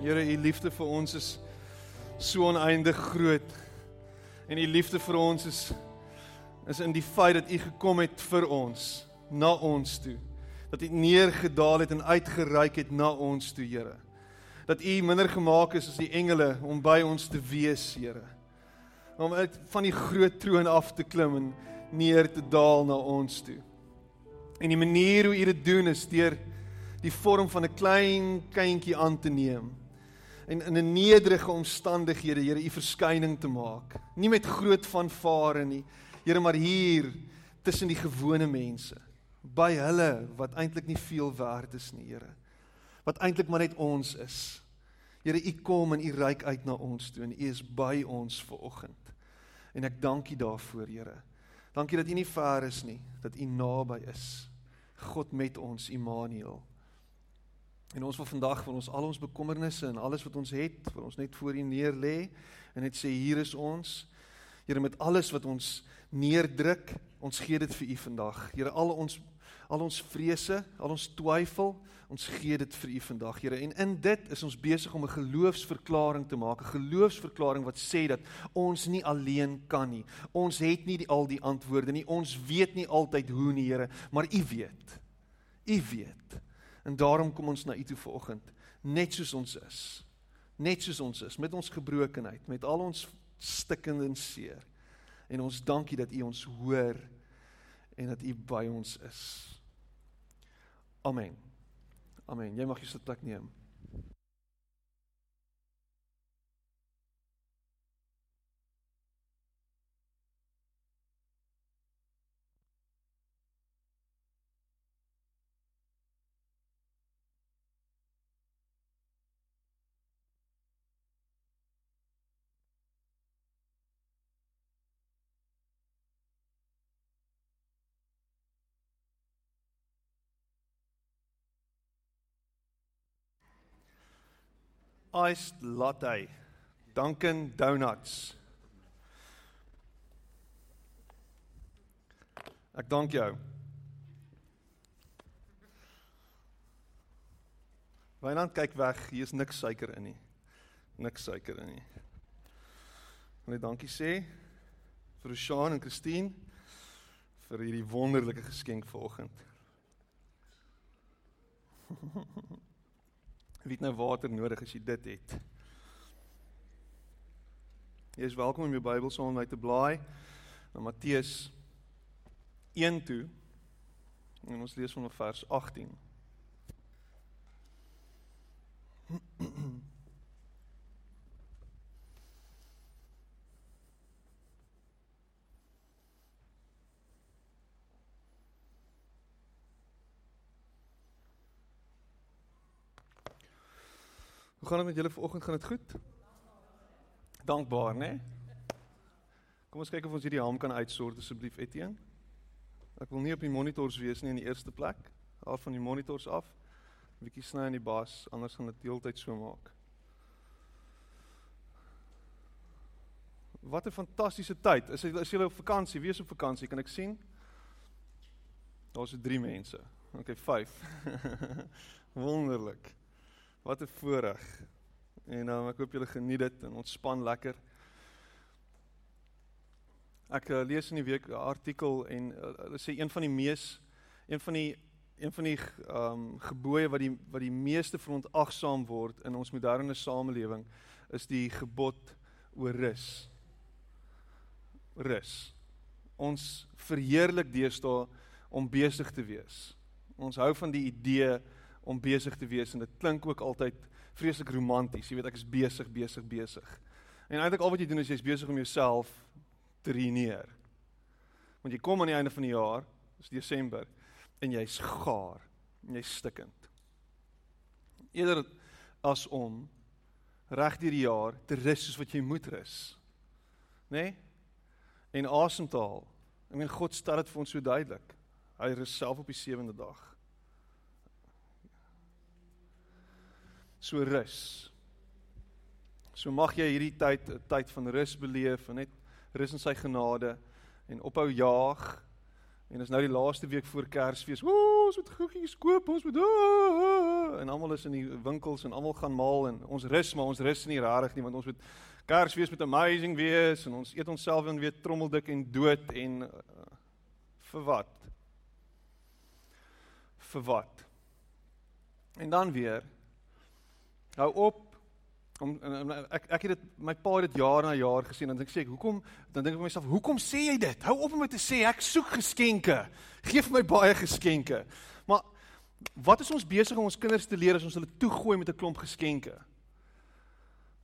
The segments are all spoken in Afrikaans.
Here, u liefde vir ons is so oneindig groot. En u liefde vir ons is is in die feit dat u gekom het vir ons, na ons toe. Dat u neergedaal het en uitgereik het na ons toe, Here. Dat u minder gemaak is as die engele om by ons te wees, Here. Om uit van die groot troon af te klim en neer te daal na ons toe. En die manier hoe u dit doen is deur die vorm van 'n klein kindjie aan te neem en in 'n nederige omstandighede, Here, u verskyning te maak. Nie met groot vanvare nie, Here, maar hier tussen die gewone mense, by hulle wat eintlik nie veel werd is nie, Here. Wat eintlik maar net ons is. Here, u kom en u reik uit na ons toe en u is by ons ver oggend. En ek dank u daarvoor, Here. Dankie dat u nie ver is nie, dat u naby is. God met ons, Immanuel. En ons wil vandag van ons al ons bekommernisse en alles wat ons het, vir ons net voor U neer lê en net sê hier is ons. Here met alles wat ons neerdruk, ons gee dit vir U vandag. Here al ons al ons vrese, al ons twyfel, ons gee dit vir U vandag, Here. En in dit is ons besig om 'n geloofsverklaring te maak, 'n geloofsverklaring wat sê dat ons nie alleen kan nie. Ons het nie die, al die antwoorde nie. Ons weet nie altyd hoe nie, Here, maar U weet. U weet. En daarom kom ons na U toe vanoggend, net soos ons is. Net soos ons is, met ons gebrokenheid, met al ons stikkende en seer. En ons dankie dat U ons hoor en dat U by ons is. Amen. Amen. Jy mag jou sitplek neem. Iced latte. Dunkin Donuts. Ek dank jou. Wynand kyk weg, hier is niks suiker in nie. Niks suiker in nie. Net dankie sê vir Rushaan en Christine vir hierdie wonderlike geskenk vanoggend. Wie het nou water nodig as jy dit het? Jy is welkom om jou Bybel saam met my te blaai na Matteus 1 toe. En ons lees van vers 18. Hoe gaan dit met julle vanoggend? Gaan dit goed? Dankbaar, né? Nee? Kom ons kyk of ons hierdie ham kan uitsort asseblief Etienne. Ek wil nie op die monitors wees nie in die eerste plek. Haal van die monitors af. 'n Bietjie sny aan die bas, anders gaan dit deeltyd so maak. Wat 'n fantastiese tyd. Is is jy op vakansie? Wie is op vakansie? Kan ek sien? Daar's 'n 3 mense. Okay, 5. Wonderlik. Wat 'n voorreg. En um, ek hoop julle geniet dit en ontspan lekker. Ek uh, lees in die week 'n artikel en uh, hulle sê een van die mees een van die een van die ehm um, gebooie wat die wat die meeste verontagsaam word in ons moderne samelewing is die gebod oor rus. Rus. Ons verheerlik deesdae om besig te wees. Ons hou van die idee om besig te wees en dit klink ook altyd vreeslik romanties. Jy weet ek is besig, besig, besig. En eintlik al wat jy doen is jy's besig om jouself te ruïneer. Want jy kom aan die einde van die jaar, dis Desember, en jy's gaar, en jy's stikkend. Eerder as om reg deur die jaar te rus soos wat jy moet rus. Né? Nee? En asemhaal. Ek meen God stel dit vir ons so duidelik. Hy rus self op die sewende dag. So rus. So mag jy hierdie tyd 'n tyd van rus beleef en net rus in sy genade en ophou jaag. En is nou die laaste week voor Kersfees. Ooh, ons moet goedjies koop, ons moet ah, en almal is in die winkels en almal gaan maal en ons rus, maar ons rus nie regtig nie want ons moet Kersfees met amazing wees en ons eet onsself dan weer trommeldik en dood en uh, vir wat? Vir wat? En dan weer hou op om ek ek het dit my pa het dit jaar na jaar gesien en dan dink ek sê hoekom dan dink ek vir myself hoekom sê jy dit? Hou op om dit te sê ek soek geskenke. Geef my baie geskenke. Maar wat is ons besig om ons kinders te leer as ons hulle toegooi met 'n klomp geskenke?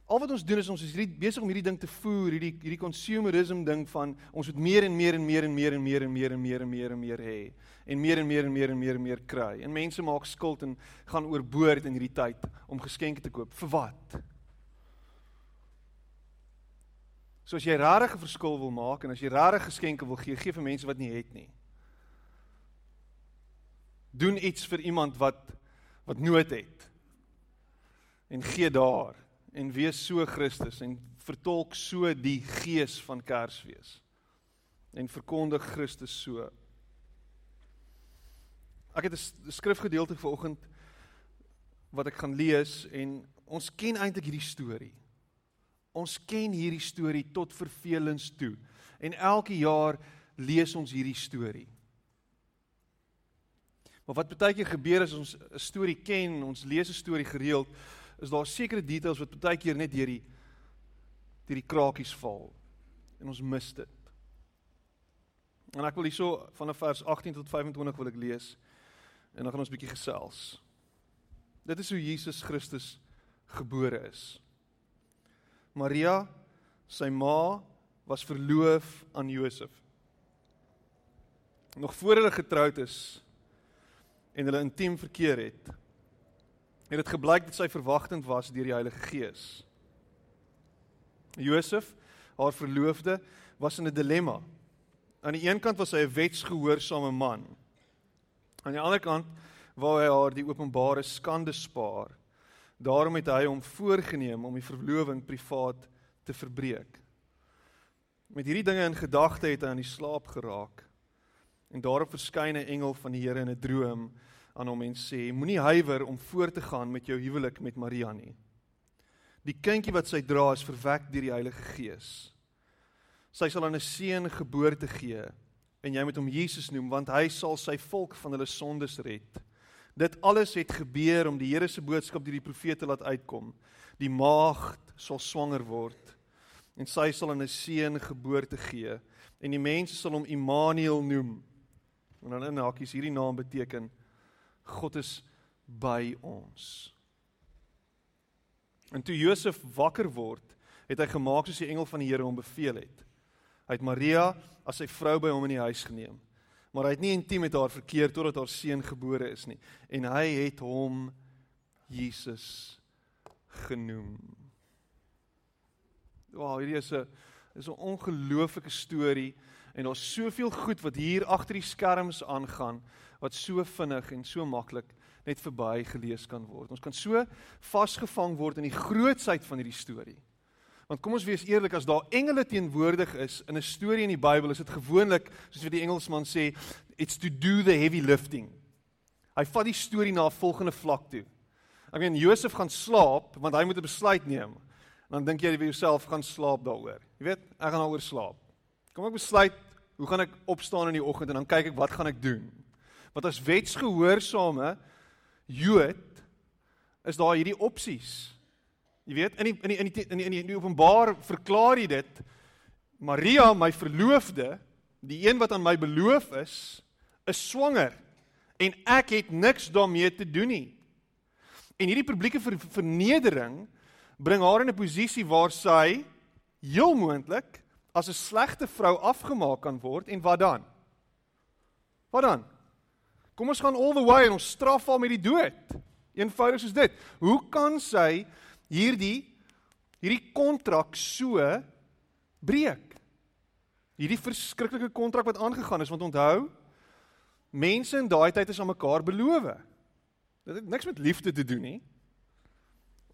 Al wat ons doen is ons is hierdie besig om hierdie ding te voer, hierdie hierdie consumerism ding van ons moet meer en meer en meer en meer en meer en meer en meer en meer en meer hê en meer en meer en meer en meer en meer kry. En mense maak skuld en gaan oorboord in hierdie tyd om geskenke te koop. Vir wat? So as jy regtig 'n verskil wil maak en as jy regtig geskenke wil gee, gee vir mense wat nie het nie. Doen iets vir iemand wat wat nood het. En gee daar en wees so Christus en vertolk so die gees van Kersfees en verkondig Christus so. Ek het 'n skrifgedeelte vanoggend wat ek gaan lees en ons ken eintlik hierdie storie. Ons ken hierdie storie tot vervelings toe. En elke jaar lees ons hierdie storie. Maar wat baie keer gebeur as ons 'n storie ken, ons lees 'n storie gereeld, is daar sekere details wat baie keer net deur die deur die krakies val en ons mis dit. En ek wil hierso van vers 18 tot 25 wil ek lees en dan gaan ons bietjie gesels. Dit is hoe Jesus Christus gebore is. Maria, sy ma, was verloof aan Josef. Nog voor hulle getroud is en hulle intiem verkeer het, het dit gebleik dat sy verwagtend was deur die Heilige Gees. Josef, haar verloofde, was in 'n dilemma. Aan die een kant was hy 'n wetsgehoorsame man. Aan die ander kant wou hy haar die openbare skande spaar. Daarom het hy hom voorgenem om die verloving privaat te verbreek. Met hierdie dinge in gedagte het hy aan die slaap geraak. En daarop verskyn 'n engel van die Here in 'n droom aan hom en sê moenie huiwer om voort te gaan met jou huwelik met Maria nie. Die kindjie wat sy dra is verwek deur die Heilige Gees. Sy sal aan 'n seun geboorte gee en jy moet hom Jesus noem want hy sal sy volk van hulle sondes red. Dit alles het gebeur om die Here se boodskap deur die profete laat uitkom. Die maagd sal swanger word en sy sal aan 'n seun geboorte gee en die mense sal hom Immanuel noem. En dan in hakies hierdie naam beteken God is by ons. En toe Josef wakker word, het hy gemaak soos die engel van die Here hom beveel het. Hy het Maria as sy vrou by hom in die huis geneem. Maar hy het nie intiem met haar verkeer totdat haar seun gebore is nie en hy het hom Jesus genoem. Wow, hierdie is 'n is 'n ongelooflike storie en daar's soveel goed wat hier agter die skerms aangaan wat so vinnig en so maklik net verby gelees kan word. Ons kan so vasgevang word in die grootsheid van hierdie storie. Want kom ons wees eerlik, as daar engele teenwoordig is in 'n storie in die Bybel, is dit gewoonlik, soos wat die Engelsman sê, it's to do the heavy lifting. Hy vat die storie na 'n volgende vlak toe. Ek meen Josef gaan slaap want hy moet 'n besluit neem. Dan dink jy vir jouself gaan slaap daaroor. Jy weet, ek gaan daaroor slaap. Kom ek besluit, hoe gaan ek opstaan in die oggend en dan kyk ek wat gaan ek doen? Wat as wetsgehoorsame Jood is daar hierdie opsies. Jy weet in die in die in die in die, in die, in die openbaar verklaar hy dit Maria my verloofde, die een wat aan my beloof is, is swanger en ek het niks daarmee te doen nie. En hierdie publieke ver, vernedering bring haar in 'n posisie waar sy heel moontlik as 'n slegte vrou afgemaak kan word en wat dan? Wat dan? Kom ons gaan all the way en ons straf haar met die dood. Eenvoudig soos dit. Hoe kan sy hierdie hierdie kontrak so breek? Hierdie verskriklike kontrak wat aangegaan is want onthou mense in daai tyd is aan mekaar beloof. Dit het niks met liefde te doen nie.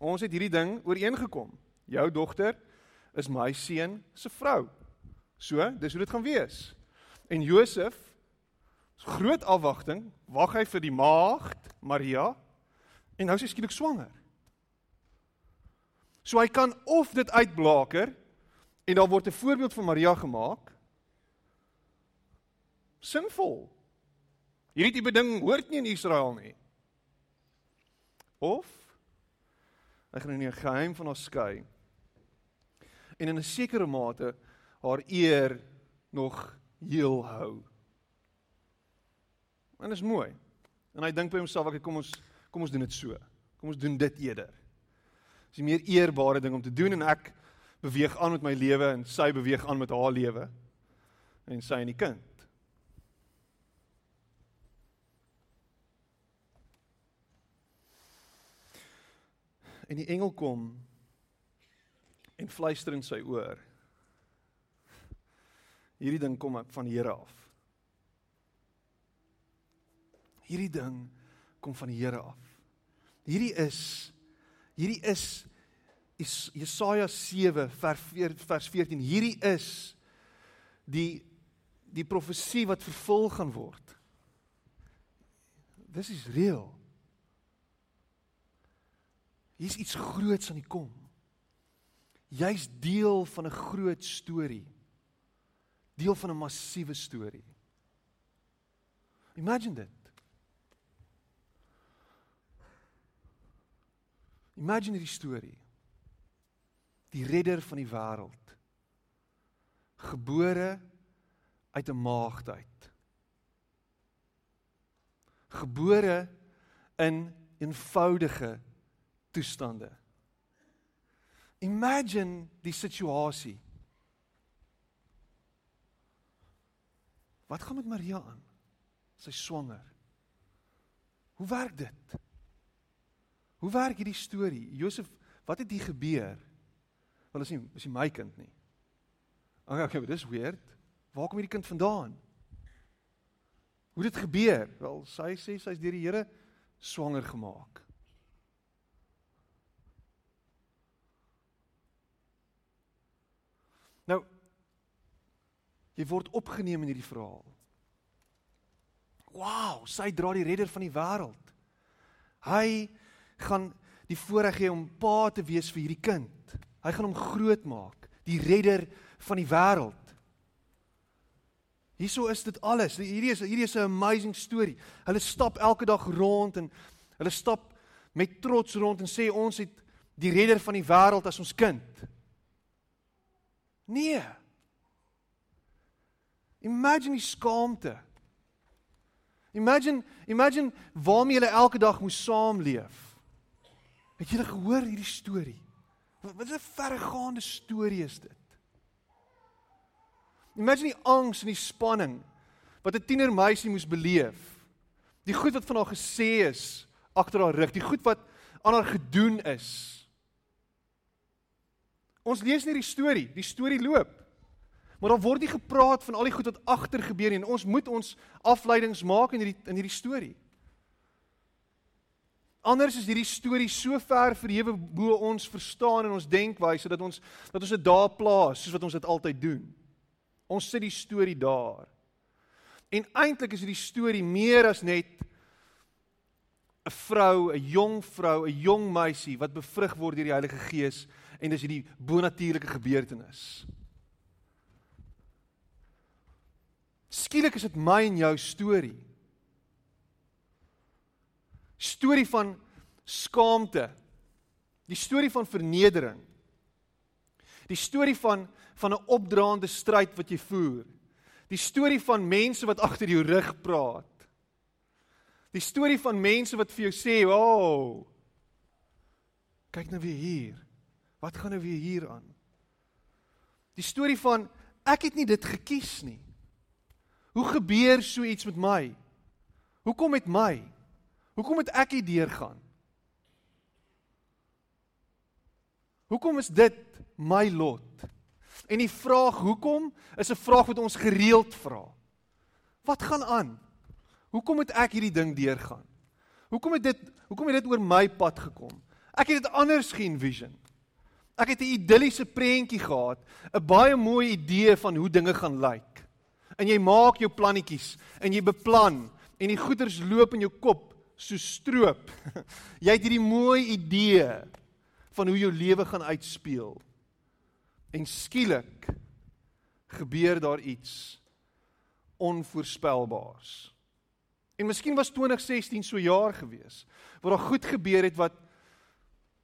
Ons het hierdie ding ooreengekom. Jou dogter is my seun se vrou. So, dis hoe dit gaan wees. En Josef groot afwagting, wag hy vir die maagd Maria en nou is sy skielik swanger. So hy kan of dit uitblaker en daar word 'n voorbeeld van Maria gemaak. Sinvol. Hierdie tipe ding hoort nie in Israel nie. Of hy gaan in 'n geheim van haar skei. En in 'n sekere mate haar eer nog heel hou. En dit is mooi. En hy dink by homself, ek kom ons kom ons doen dit so. Kom ons doen dit eerder. Dis die meer eerbare ding om te doen en ek beweeg aan met my lewe en sy beweeg aan met haar lewe en sy en die kind. En die engel kom en fluister in sy oor. Hierdie ding kom van die Here af. Hierdie ding kom van die Here af. Hierdie is hierdie is Jesaja 7 vers 14. Hierdie is die die profesie wat vervul gaan word. Dis is reël. Hier's iets groots aan die kom. Jy's deel van 'n groot storie. Deel van 'n massiewe storie. Imagine dit. Imagine die storie. Die redder van die wêreld. Gebore uit 'n maagd uit. Gebore in eenvoudige toestande. Imagine die situasie. Wat gaan met Maria aan? Sy swanger. Hoe werk dit? Hoe werk hierdie storie? Josef, wat het hier gebeur? Wel is nie is nie my kind nie. Okay, okay, dis weird. Waar kom hierdie kind vandaan? Hoe het dit gebeur? Wel, sy sê sy's deur die Here swanger gemaak. Nou jy word opgeneem in hierdie verhaal. Wow, sy dra die redder van die wêreld. Hy gaan die voorreg hê om pa te wees vir hierdie kind. Hy gaan hom grootmaak, die redder van die wêreld. Hieso is dit alles. Hierdie is hierdie is 'n amazing storie. Hulle stap elke dag rond en hulle stap met trots rond en sê ons het die redder van die wêreld as ons kind. Nee. Imagine die skaamte. Imagine, imagine waarmee julle elke dag moes saamleef. Het julle gehoor hierdie storie? Wat 'n verregaande storie is dit? Imagine die angs en die spanning wat 'n tienermeisie moes beleef. Die goed wat van haar gesê is agter haar rug, die goed wat aan haar gedoen is. Ons lees nie die storie, die storie loop. Maar daar word nie gepraat van al die goed wat agter gebeur nie en ons moet ons afleidings maak in hierdie in hierdie storie. Anders is hierdie storie so ver verhewe bo ons verstaan en ons denkwyse dat ons dat ons dit daar plaas soos wat ons dit altyd doen. Ons sit die storie daar. En eintlik is hierdie storie meer as net 'n vrou, 'n jong vrou, 'n jong meisie wat bevrug word deur die Heilige Gees en dis hierdie bonatuurlike gebeurtenis. Skielik is dit my en jou storie. Storie van skaamte. Die storie van vernedering. Die storie van van 'n opdraande stryd wat jy voer. Die storie van mense wat agter jou rug praat. Die storie van mense wat vir jou sê, "O, oh, kyk nou weer hier. Wat gaan nou weer hier aan?" Die storie van ek het nie dit gekies nie. Hoe gebeur so iets met my? Hoekom met my? Hoekom moet ek hier deurgaan? Hoekom is dit my lot? En die vraag hoekom is 'n vraag wat ons gereeld vra. Wat gaan aan? Hoekom moet ek hierdie ding deurgaan? Hoekom het dit hoekom het dit oor my pad gekom? Ek het dit anders geen vision. Ek het 'n idilliese prentjie gehad, 'n baie mooi idee van hoe dinge gaan lyk. En jy maak jou plannetjies en jy beplan en die goeders loop in jou kop so stroop. Jy het hierdie mooi idee van hoe jou lewe gaan uitspeel. En skielik gebeur daar iets onvoorspelbaars. En miskien was 2016 so jaar gewees waar daar goed gebeur het wat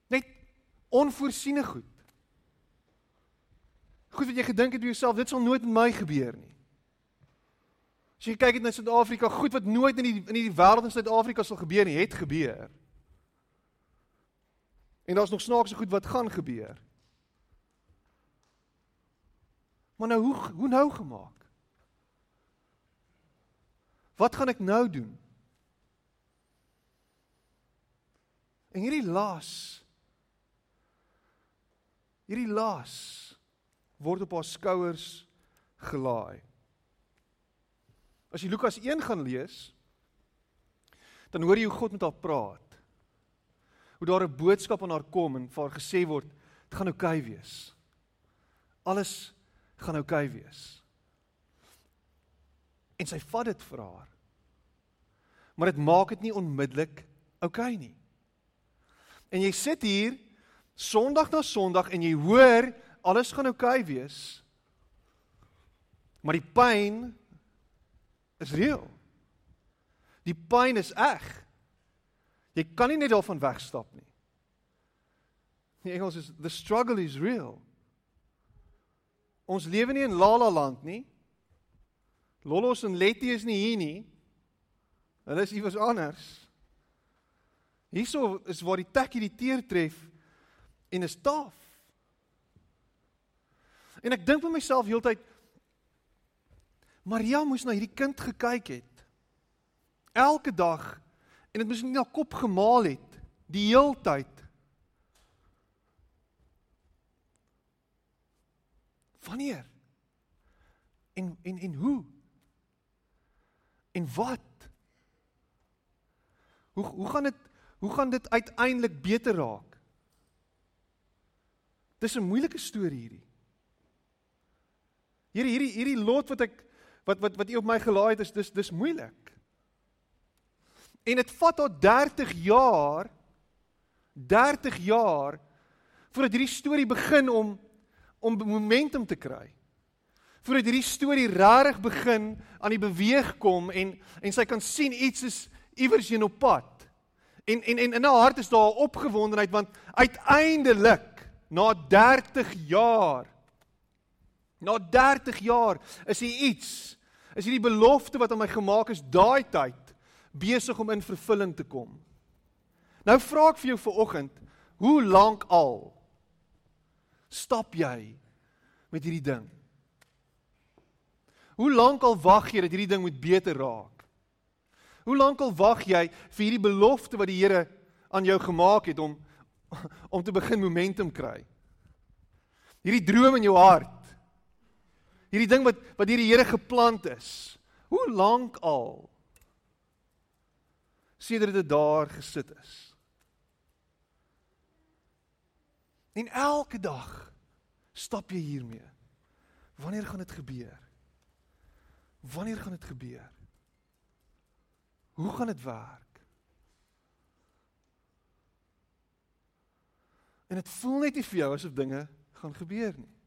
net onvoorsiene goed. Goed wat jy gedink het by jouself, dit sal nooit met my gebeur nie. As jy kyk na Suid-Afrika, goed wat nooit in die in die wêreld in Suid-Afrika sal gebeur nie, het gebeur. En daar's nog snaakse goed wat gaan gebeur. Maar nou hoe hoe nou gemaak? Wat gaan ek nou doen? En hierdie las hierdie las word op haar skouers gelaai. As jy Lukas 1 gaan lees, dan hoor jy hoe God met haar praat. Hoe daar 'n boodskap aan haar kom en vir haar gesê word, dit gaan oukei okay wees. Alles gaan oukei okay wees. En sy vat dit vir haar. Maar dit maak dit nie onmiddellik oukei okay nie. En jy sit hier Sondag na Sondag en jy hoor alles gaan oukei okay wees. Maar die pyn is reël. Die pyn is eg. Jy kan nie net daarvan wegstap nie. Die Engels is the struggle is real. Ons lewe nie in La La Land nie. Lolos en Letty is nie hier nie. Hulle is iewers anders. Hierso is waar die tekkie die teer tref en is taaf. En ek dink vir myself heeltyd Maria moes na hierdie kind gekyk het. Elke dag en dit moes nie na kop gemaal het die heeltyd. Wanneer? En en en hoe? En wat? Hoe hoe gaan dit hoe gaan dit uiteindelik beter raak? Dis 'n moeilike storie hierdie. Hierdie hierdie hierdie lot wat ek wat wat wat u op my gelaai het is dis dis moeilik. En dit vat tot 30 jaar 30 jaar voordat hierdie storie begin om om momentum te kry. Voordat hierdie storie regtig begin aan die beweeg kom en en sy kan sien iets is iewers heen op pad. En en en in haar hart is daar 'n opgewondenheid want uiteindelik na 30 jaar na 30 jaar is hier iets is hierdie belofte wat aan my gemaak is daai tyd besig om in vervulling te kom. Nou vra ek vir jou vanoggend, hoe lank al stap jy met hierdie ding? Hoe lank al wag jy dat hierdie ding moet beter raak? Hoe lank al wag jy vir hierdie belofte wat die Here aan jou gemaak het om om te begin momentum kry? Hierdie droom in jou hart hierdie ding wat wat deur die Here geplant is. Hoe lank al sedert dit daar gesit is. En elke dag stap jy hiermee. Wanneer gaan dit gebeur? Wanneer gaan dit gebeur? Hoe gaan dit werk? En dit voel net nie vir jou asof dinge gaan gebeur nie.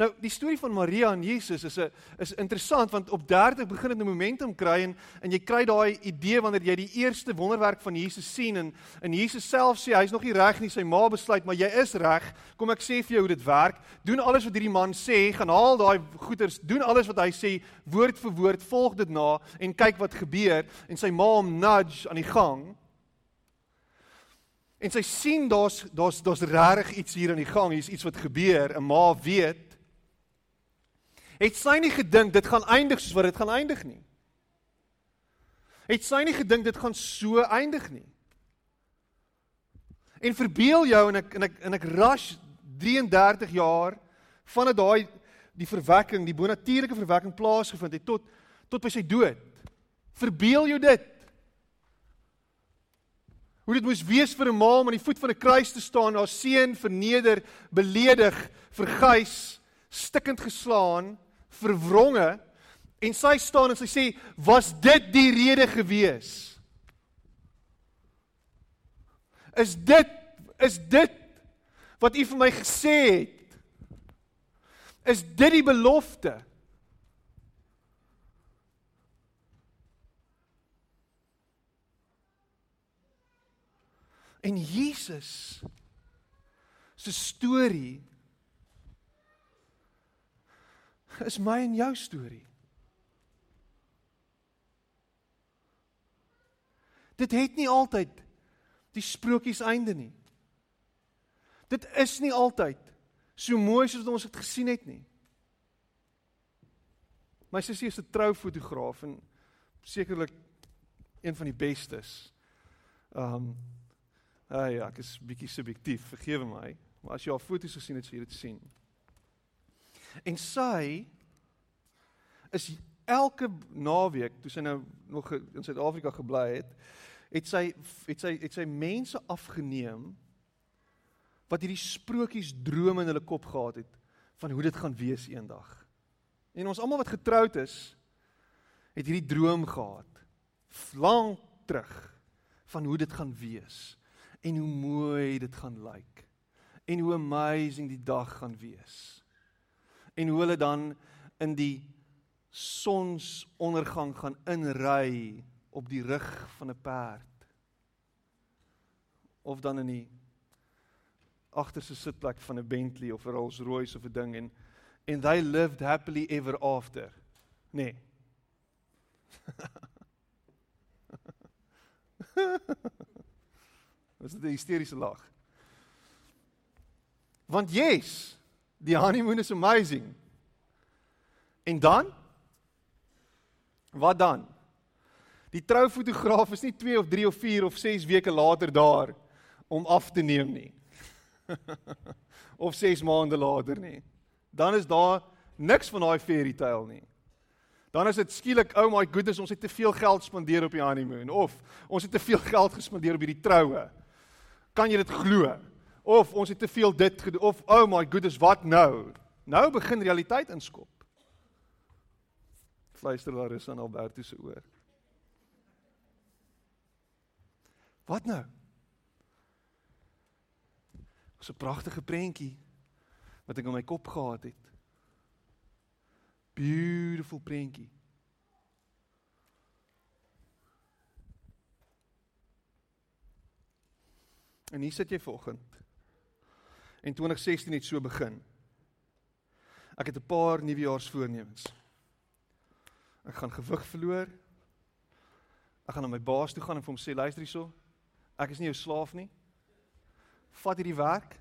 Nou die storie van Maria en Jesus is 'n is interessant want op 30 begin dit 'n momentum kry en en jy kry daai idee wanneer jy die eerste wonderwerk van Jesus sien en en Jesus self sê hy's nog nie reg nie, sy ma besluit maar jy is reg. Kom ek sê vir jou hoe dit werk. Doen alles wat hierdie man sê, gaan haal daai goeders, doen alles wat hy sê, woord vir woord, volg dit na en kyk wat gebeur en sy ma hom nudge aan die gang. En sy sien daar's daar's daar's regtig iets hier aan die gang, hier's iets wat gebeur. 'n Ma weet het sy nie gedink dit gaan eindig soos wat dit gaan eindig nie. Het sy nie gedink dit gaan so eindig nie. En verbeel jou en ek en ek en ek rush 33 jaar vanaf daai die verwekking, die bonatuurlike verwekking plaasgevind het tot tot by sy dood. Verbeel jou dit. Hoe dit moes wees vir 'n ma om aan die voet van 'n kruis te staan, haar seun verneder, beledig, verguis, stikkend geslaan, verwronge en sy staan en sy sê, "Was dit die rede gewees?" Is dit is dit wat u vir my gesê het? Is dit die belofte? En Jesus se storie is my en jou storie. Dit het nie altyd die sprokies einde nie. Dit is nie altyd so mooi soos ons dit gesien het nie. My sussie is 'n troufotograaf en sekerlik een van die bestes. Um Ah ja, ek is bietjie subjektief, vergewe my, maar as jy al foto's gesien het, sal jy dit sien. En sy is elke naweek, toe sy nou nog in Suid-Afrika gebly het, het sy het sy het sy mense afgeneem wat hierdie sprokies drome in hulle kop gehad het van hoe dit gaan wees eendag. En ons almal wat getroud is, het hierdie droom gehad lank terug van hoe dit gaan wees en hoe mooi dit gaan lyk en hoe amazing die dag gaan wees. En hoe hulle dan in die sonsondergang gaan inry op die rug van 'n perd. Of dan in die agterste sitplek van 'n Bentley of 'n Rolls-Royce of 'n ding en en they lived happily ever after. Nee. Was dit 'n hysteriese lag? Want yes, die honeymoon is amazing. En dan? Wat dan? Die troufotograaf is nie 2 of 3 of 4 of 6 weke later daar om af te neem nie. of 6 maande later nie. Dan is daar niks van daai fairy tale nie. Dan is dit skielik, oh my goodness, ons het te veel geld spandeer op die honeymoon of ons het te veel geld gespandeer op hierdie troue. Kan jy dit glo? Of ons het te veel dit gedoen of oh my goodness, wat nou? Nou begin realiteit inskop. Fluister is aan Alberto se oor. Wat nou? Dis 'n pragtige prentjie wat ek in my kop gehad het. Beautiful prentjie. En hier sit jy vanoggend. En 2016 het so begin. Ek het 'n paar nuwejaarsvoornemens. Ek gaan gewig verloor. Ek gaan na my baas toe gaan en vir hom sê luister hierso. Ek is nie jou slaaf nie. Vat hierdie werk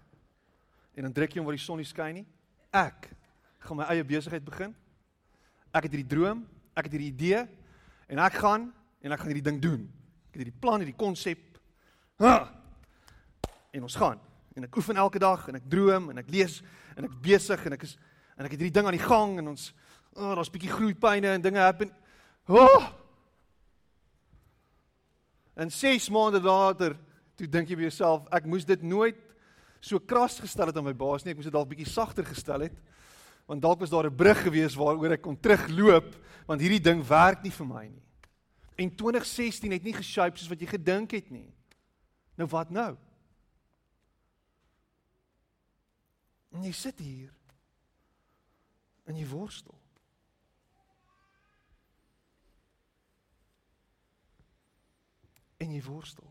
en dan druk jy hom waar die son nie skyn nie. Ek gaan my eie besigheid begin. Ek het hierdie droom, ek het hierdie idee en ek gaan en ek gaan hierdie ding doen. Ek het hierdie plan, hierdie konsep. En ons gaan en ek oefen elke dag en ek droom en ek lees en ek besig en ek is en ek het hierdie ding aan die gang en ons oh, daar's bietjie groeipyne en dinge happen. Oh! En 6 maande later, toe dink jy by jouself, ek moes dit nooit so kras gestel het aan my baas nie, ek moes dit dalk bietjie sagter gestel het. Want dalk was daar 'n brug gewees waaroor ek kon terugloop, want hierdie ding werk nie vir my nie. En 2016 het nie geshape soos wat jy gedink het nie. Nou wat nou? En jy sit hier en jy worstel. En jy worstel.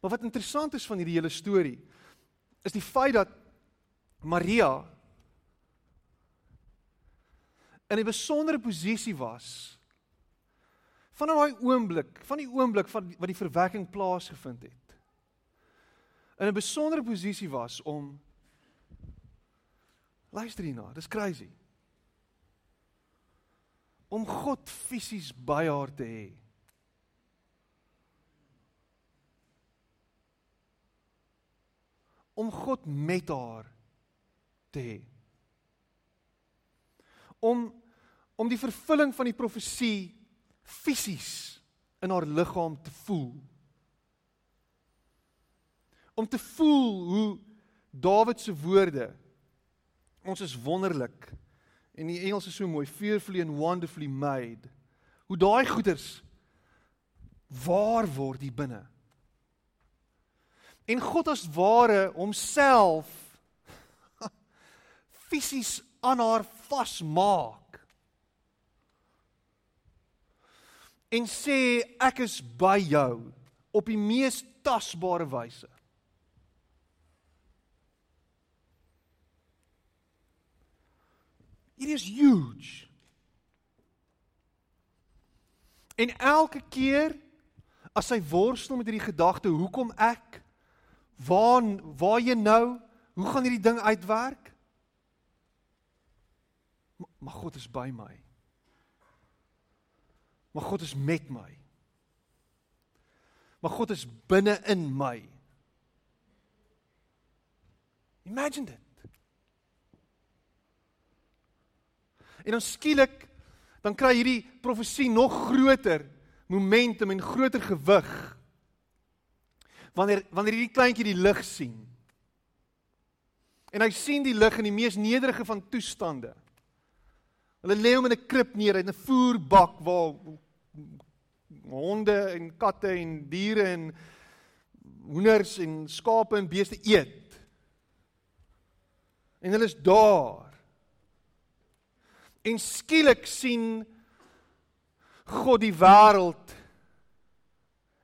Maar wat interessant is van hierdie hele storie is die feit dat Maria in 'n besondere posisie was van daai oomblik, van die oomblik van wat die verwekking plaasgevind het. In 'n besondere posisie was om luister hierna, dis crazy om God fisies by haar te hê. Om God met haar te hê. Om om die vervulling van die profesie fisies in haar liggaam te voel. Om te voel hoe Dawid se woorde ons is wonderlik en die Engels is so mooi fearfully and wonderfully made. Hoe daai goeders waar word hier binne. En God as ware homself fisies aan haar vasmaak. En sê ek is by jou op die mees tasbare wyse. It is huge. En elke keer as hy worstel met hierdie gedagte, hoekom ek? Waar waar jy nou? Hoe gaan hierdie ding uitwerk? Maar God is by my. Maar God is met my. Maar God is binne in my. Imagine dit. En dan skielik dan kry hierdie profesie nog groter momentum en groter gewig. Wanneer wanneer hierdie kleintjie die lig sien. En hy sien die lig in die mees nederige van toestande. Hulle lê hom in 'n krib neer in 'n voerbak waar honde en katte en diere en hoenders en skape en beeste eet. En hulle is daar. En skielik sien God die wêreld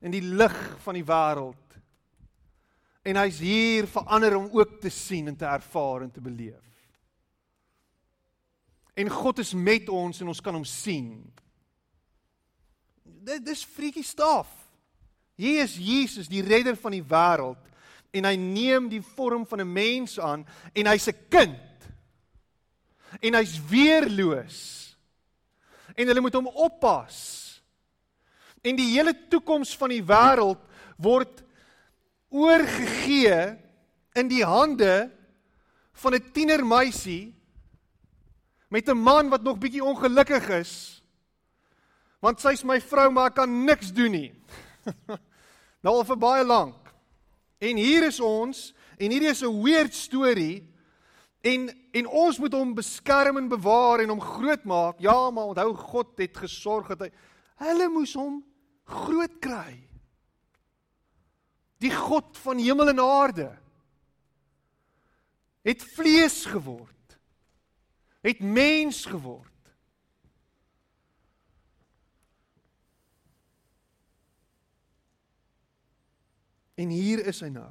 in die lig van die wêreld. En hy's hier vir ander om ook te sien en te ervaar en te beleef. En God is met ons en ons kan hom sien. Dit dis freaky stuff. Hier is Jesus, die redder van die wêreld en hy neem die vorm van 'n mens aan en hy's 'n kind. En hy's weerloos en hulle moet hom oppas. En die hele toekoms van die wêreld word oorgegee in die hande van 'n tienermeisie met 'n man wat nog bietjie ongelukkig is. Want sy's my vrou, maar ek kan niks doen nie. nou al vir baie lank. En hier is ons en hierdie is 'n weird storie En en ons moet hom beskerm en bewaar en hom grootmaak. Ja, maar onthou God het gesorg dat hy hulle moes hom groot kry. Die God van hemel en aarde het vlees geword. Het mens geword. En hier is hy nou.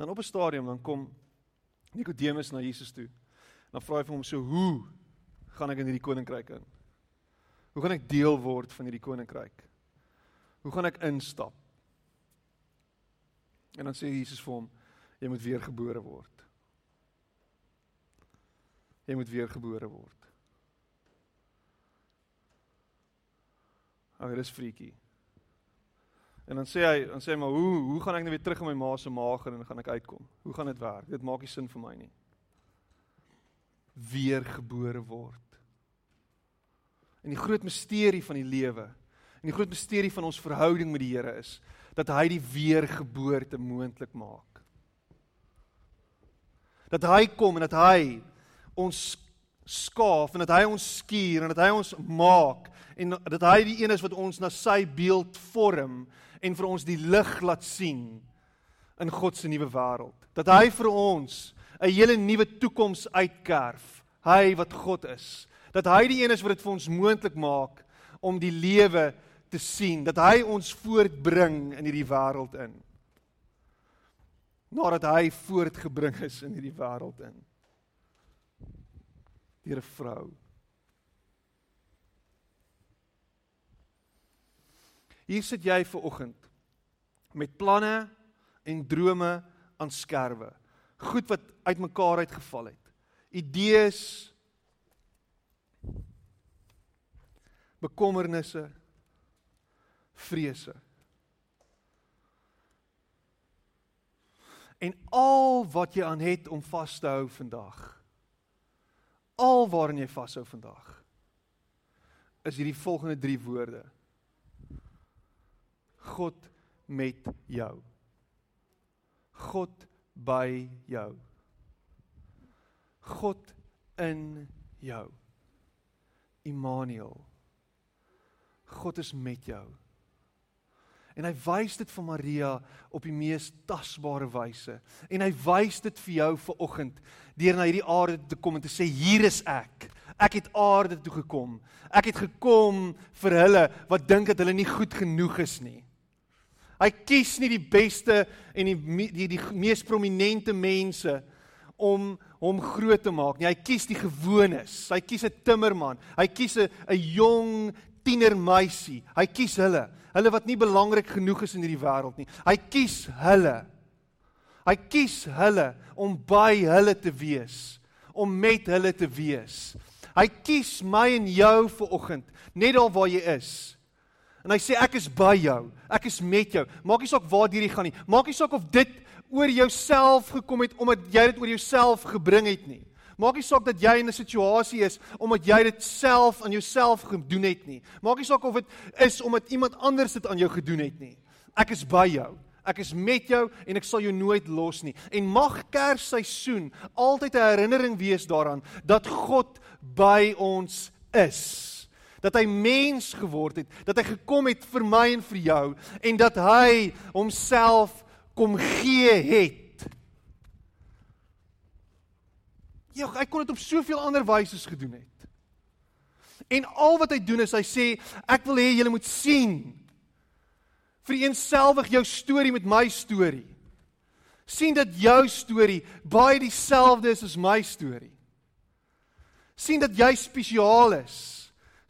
Dan op 'n stadium dan kom Nikodemus na Jesus toe. Dan vra hy vir hom so: "Hoe gaan ek in hierdie koninkryk in? Hoe gaan ek deel word van hierdie koninkryk? Hoe gaan ek instap?" En dan sê Jesus vir hom: "Jy moet weer gebore word. Jy moet weer gebore word." Ag, dit is freaky. En dan sê hy, dan sê hy maar hoe hoe gaan ek nou weer terug in my ma se maag en dan gaan ek uitkom? Hoe gaan dit werk? Dit maak nie sin vir my nie. Weergebore word. En die groot misterie van die lewe en die groot misterie van ons verhouding met die Here is dat hy die weergeboorte moontlik maak. Dat hy kom en dat hy ons skaaf en dat hy ons skuur en dat hy ons maak en dat hy die een is wat ons na sy beeld vorm en vir ons die lig laat sien in God se nuwe wêreld. Dat hy vir ons 'n hele nuwe toekoms uitkerf. Hy wat God is. Dat hy die een is wat dit vir ons moontlik maak om die lewe te sien, dat hy ons voortbring in hierdie wêreld in. Nadat hy voortgebring is in hierdie wêreld in. Deur 'n vrou. Hier sit jy ver oggend met planne en drome aan skerwe. Goed wat uitmekaar uitgeval het. Idees bekommernisse vrese. En al wat jy aan het om vas te hou vandag. Al waarin jy vashou vandag. Is hierdie volgende 3 woorde. God met jou. God by jou. God in jou. Immanuel. God is met jou. En hy wys dit vir Maria op die mees tasbare wyse. En hy wys dit vir jou ver oggend deur na hierdie aarde te kom en te sê hier is ek. Ek het aarde toe gekom. Ek het gekom vir hulle wat dink dat hulle nie goed genoeg is nie. Hy kies nie die beste en die die die mees prominente mense om hom groot te maak nie. Hy kies die gewones. Hy kies 'n timmerman. Hy kies 'n 'n jong tienermeisie. Hy kies hulle. Hulle wat nie belangrik genoeg is in hierdie wêreld nie. Hy kies hulle. Hy kies hulle om by hulle te wees, om met hulle te wees. Hy kies my en jou vir oggend, net daar waar jy is. En hy sê ek is by jou. Ek is met jou. Maak nie saak waar jy gaan nie. Maak nie saak of dit oor jouself gekom het omdat jy dit oor jouself gebring het nie. Maak nie saak dat jy in 'n situasie is omdat jy dit self aan jouself gedoen het nie. Maak nie saak of dit is omdat iemand anders dit aan jou gedoen het nie. Ek is by jou. Ek is met jou en ek sal jou nooit los nie. En mag Kersseisoen altyd 'n herinnering wees daaraan dat God by ons is. Dat hy mens geword het, dat hy gekom het vir my en vir jou en dat hy homself kom gee het Ja, hy kon dit op soveel ander wyse gedoen het. En al wat hy doen is hy sê ek wil hê julle moet sien vereenselwig jou storie met my storie. sien dat jou storie baie dieselfde is as my storie. sien dat jy spesiaal is.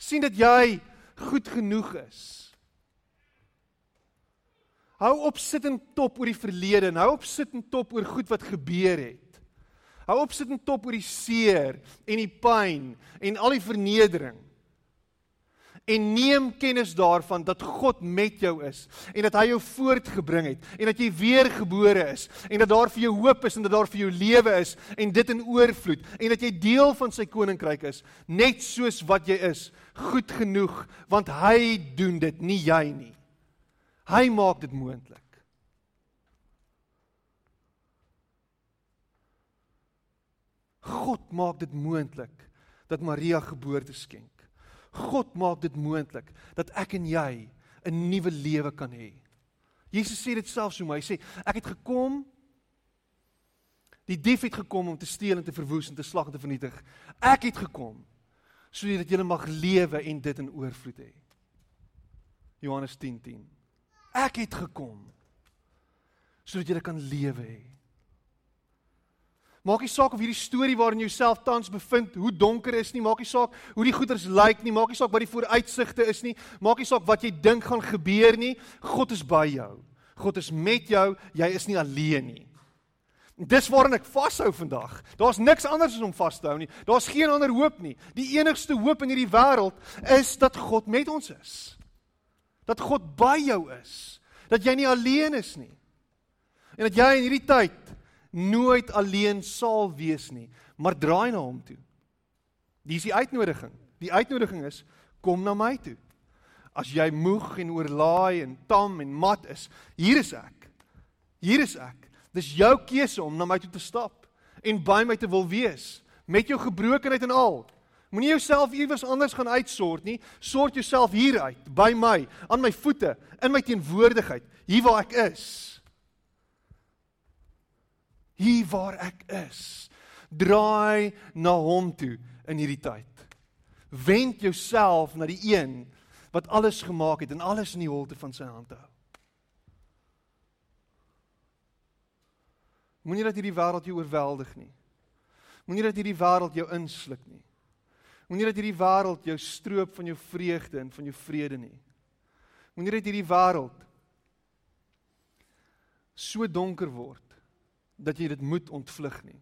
Sien dat jy goed genoeg is. Hou op sit en top oor die verlede en hou op sit en top oor goed wat gebeur het. Hou op sit en top oor die seer en die pyn en al die vernedering. En neem kennis daarvan dat God met jou is en dat hy jou voortgebring het en dat jy weergebore is en dat daar vir jou hoop is en dat daar vir jou lewe is en dit in oorvloed en dat jy deel van sy koninkryk is net soos wat jy is goed genoeg want hy doen dit nie jy nie hy maak dit moontlik God maak dit moontlik dat Maria geboorte skenk. God maak dit moontlik dat ek en jy 'n nuwe lewe kan hê. Jesus sê dit self so mooi. Hy sê ek het gekom die dief het gekom om te steel en te verwoes en te slag en te vernietig. Ek het gekom sodat jy mag lewe en dit in oorvloed hê. Johannes 10:10. 10. Ek het gekom sodat jy kan lewe hê. Maak nie saak of hierdie storie waarin jy jouself tans bevind, hoe donker is nie, maak nie saak hoe die goeders lyk nie, maak nie saak wat die vooruitsigte is nie, maak nie saak wat jy dink gaan gebeur nie, God is by jou. God is met jou, jy is nie alleen nie. Dis waarin ek vashou vandag. Daar's niks anders as om vas te hou nie. Daar's geen ander hoop nie. Die enigste hoop in hierdie wêreld is dat God met ons is. Dat God by jou is. Dat jy nie alleen is nie. En dat jy in hierdie tyd nooit alleen sal wees nie, maar draai na hom toe. Dis die uitnodiging. Die uitnodiging is kom na my toe. As jy moeg en oorlaai en tam en mat is, hier is ek. Hier is ek. Dis jou keuse om na my toe te stap en by my te wil wees met jou gebrokenheid en al. Moenie jouself iewers anders gaan uitsort nie. Sort jouself hier uit by my, aan my voete, in my teenwoordigheid, hier waar ek is hier waar ek is. Draai na hom toe in hierdie tyd. Wend jouself na die een wat alles gemaak het en alles in die holte van sy hand hou. Moenie dat hierdie wêreld jou oorweldig nie. Moenie dat hierdie wêreld jou insluk nie. Moenie dat hierdie wêreld jou stroop van jou vreugde en van jou vrede nie. Moenie dat hierdie wêreld so donker word dat jy dit moet ontvlug nie.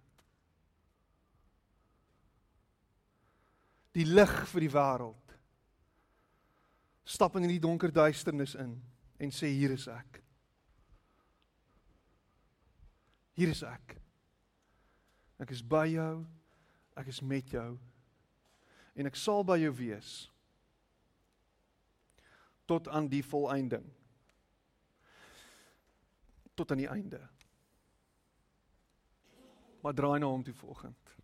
Die lig vir die wêreld stap in hierdie donker duisternis in en sê hier is ek. Hier is ek. Ek is by jou. Ek is met jou. En ek sal by jou wees tot aan die volëinding. Tot aan die einde. Maar draai na hom toe volgend.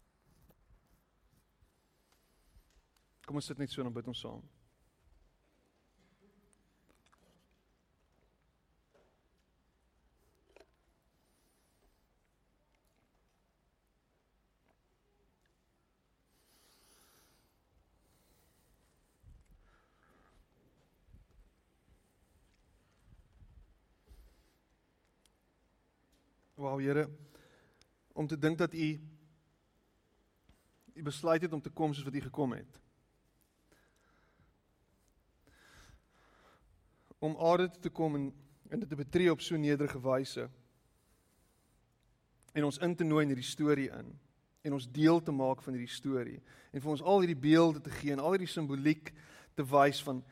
Kom ons sit net so en bid ons saam. Wou Here om te dink dat u u besluit het om te kom soos wat u gekom het. Om aarde toe te kom en en dit te betree op so nederige wyse. En ons in te nooi in hierdie storie in en ons deel te maak van hierdie storie en vir ons al hierdie beelde te gee en al hierdie simboliek te wys van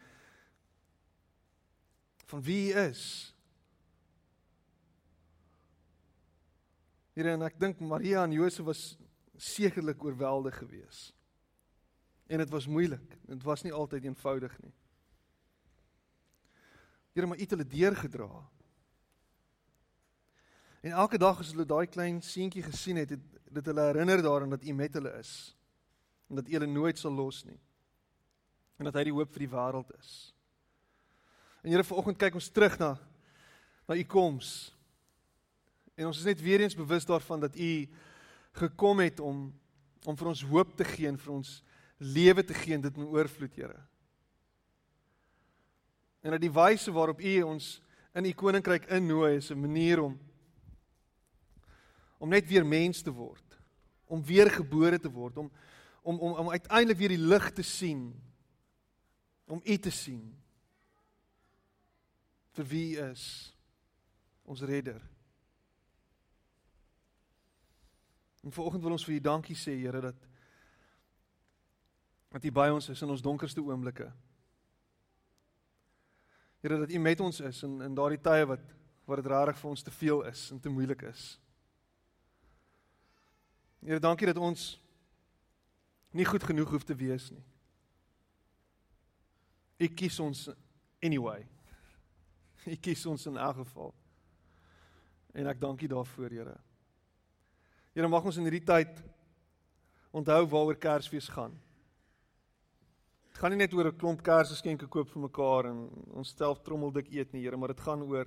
van wie hy is. Here en ek dink Maria en Josef was sekerlik oorweldig geweest. En dit was moeilik. Dit was nie altyd eenvoudig nie. Here, maar U het hulle deurgedra. En elke dag as hulle daai klein seentjie gesien het, het dit hulle herinner daaraan dat U met hulle is en dat U hulle nooit sal los nie. En dat hy die hoop vir die wêreld is. En Here, vanoggend kyk ons terug na na U koms. En ons is net weer eens bewus daarvan dat U gekom het om om vir ons hoop te gee en vir ons lewe te gee en dit in oorvloed, Here. En dat die wyse waarop U ons in U koninkryk innooi is 'n manier om om net weer mens te word, om weer gebore te word, om om om, om uiteindelik weer die lig te sien, om U te sien vir wie is, ons redder. En vanoggend wil ons vir U dankie sê, Here, dat dat U by ons is in ons donkerste oomblikke. Here, dat U met ons is in in daardie tye wat wat dit rarig vir ons te veel is en te moeilik is. Here, dankie dat ons nie goed genoeg hoef te wees nie. U kies ons anyway. U kies ons in elk geval. En ek dank U daarvoor, Here. Here mag ons in hierdie tyd onthou waaroor Kersfees gaan. Dit gaan nie net oor 'n klomp kersgeskenke koop vir mekaar en ons stel trommeldik eet nie, Here, maar dit gaan oor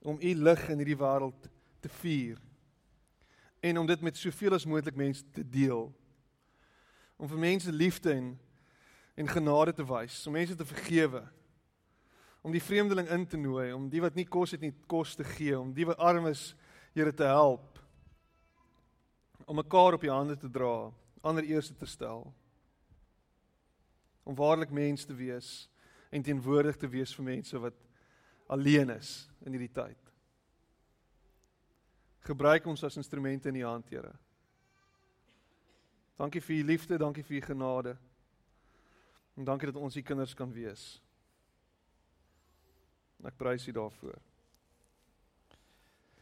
om u lig in hierdie wêreld te vier en om dit met soveel as moontlik mense te deel. Om vir mense liefde en en genade te wys, om mense te vergewe. Om die vreemdeling in te nooi, om die wat nie kos het nie kos te gee, om die wat arm is, Here te help om mekaar op die hande te dra, ander eerste te stel. Om waarlik mens te wees en teenwoordig te wees vir mense wat alleen is in hierdie tyd. Gebruik ons as instrumente in u hand, Here. Dankie vir u liefde, dankie vir u genade. En dankie dat ons u kinders kan wees. Ek prys u daarvoor.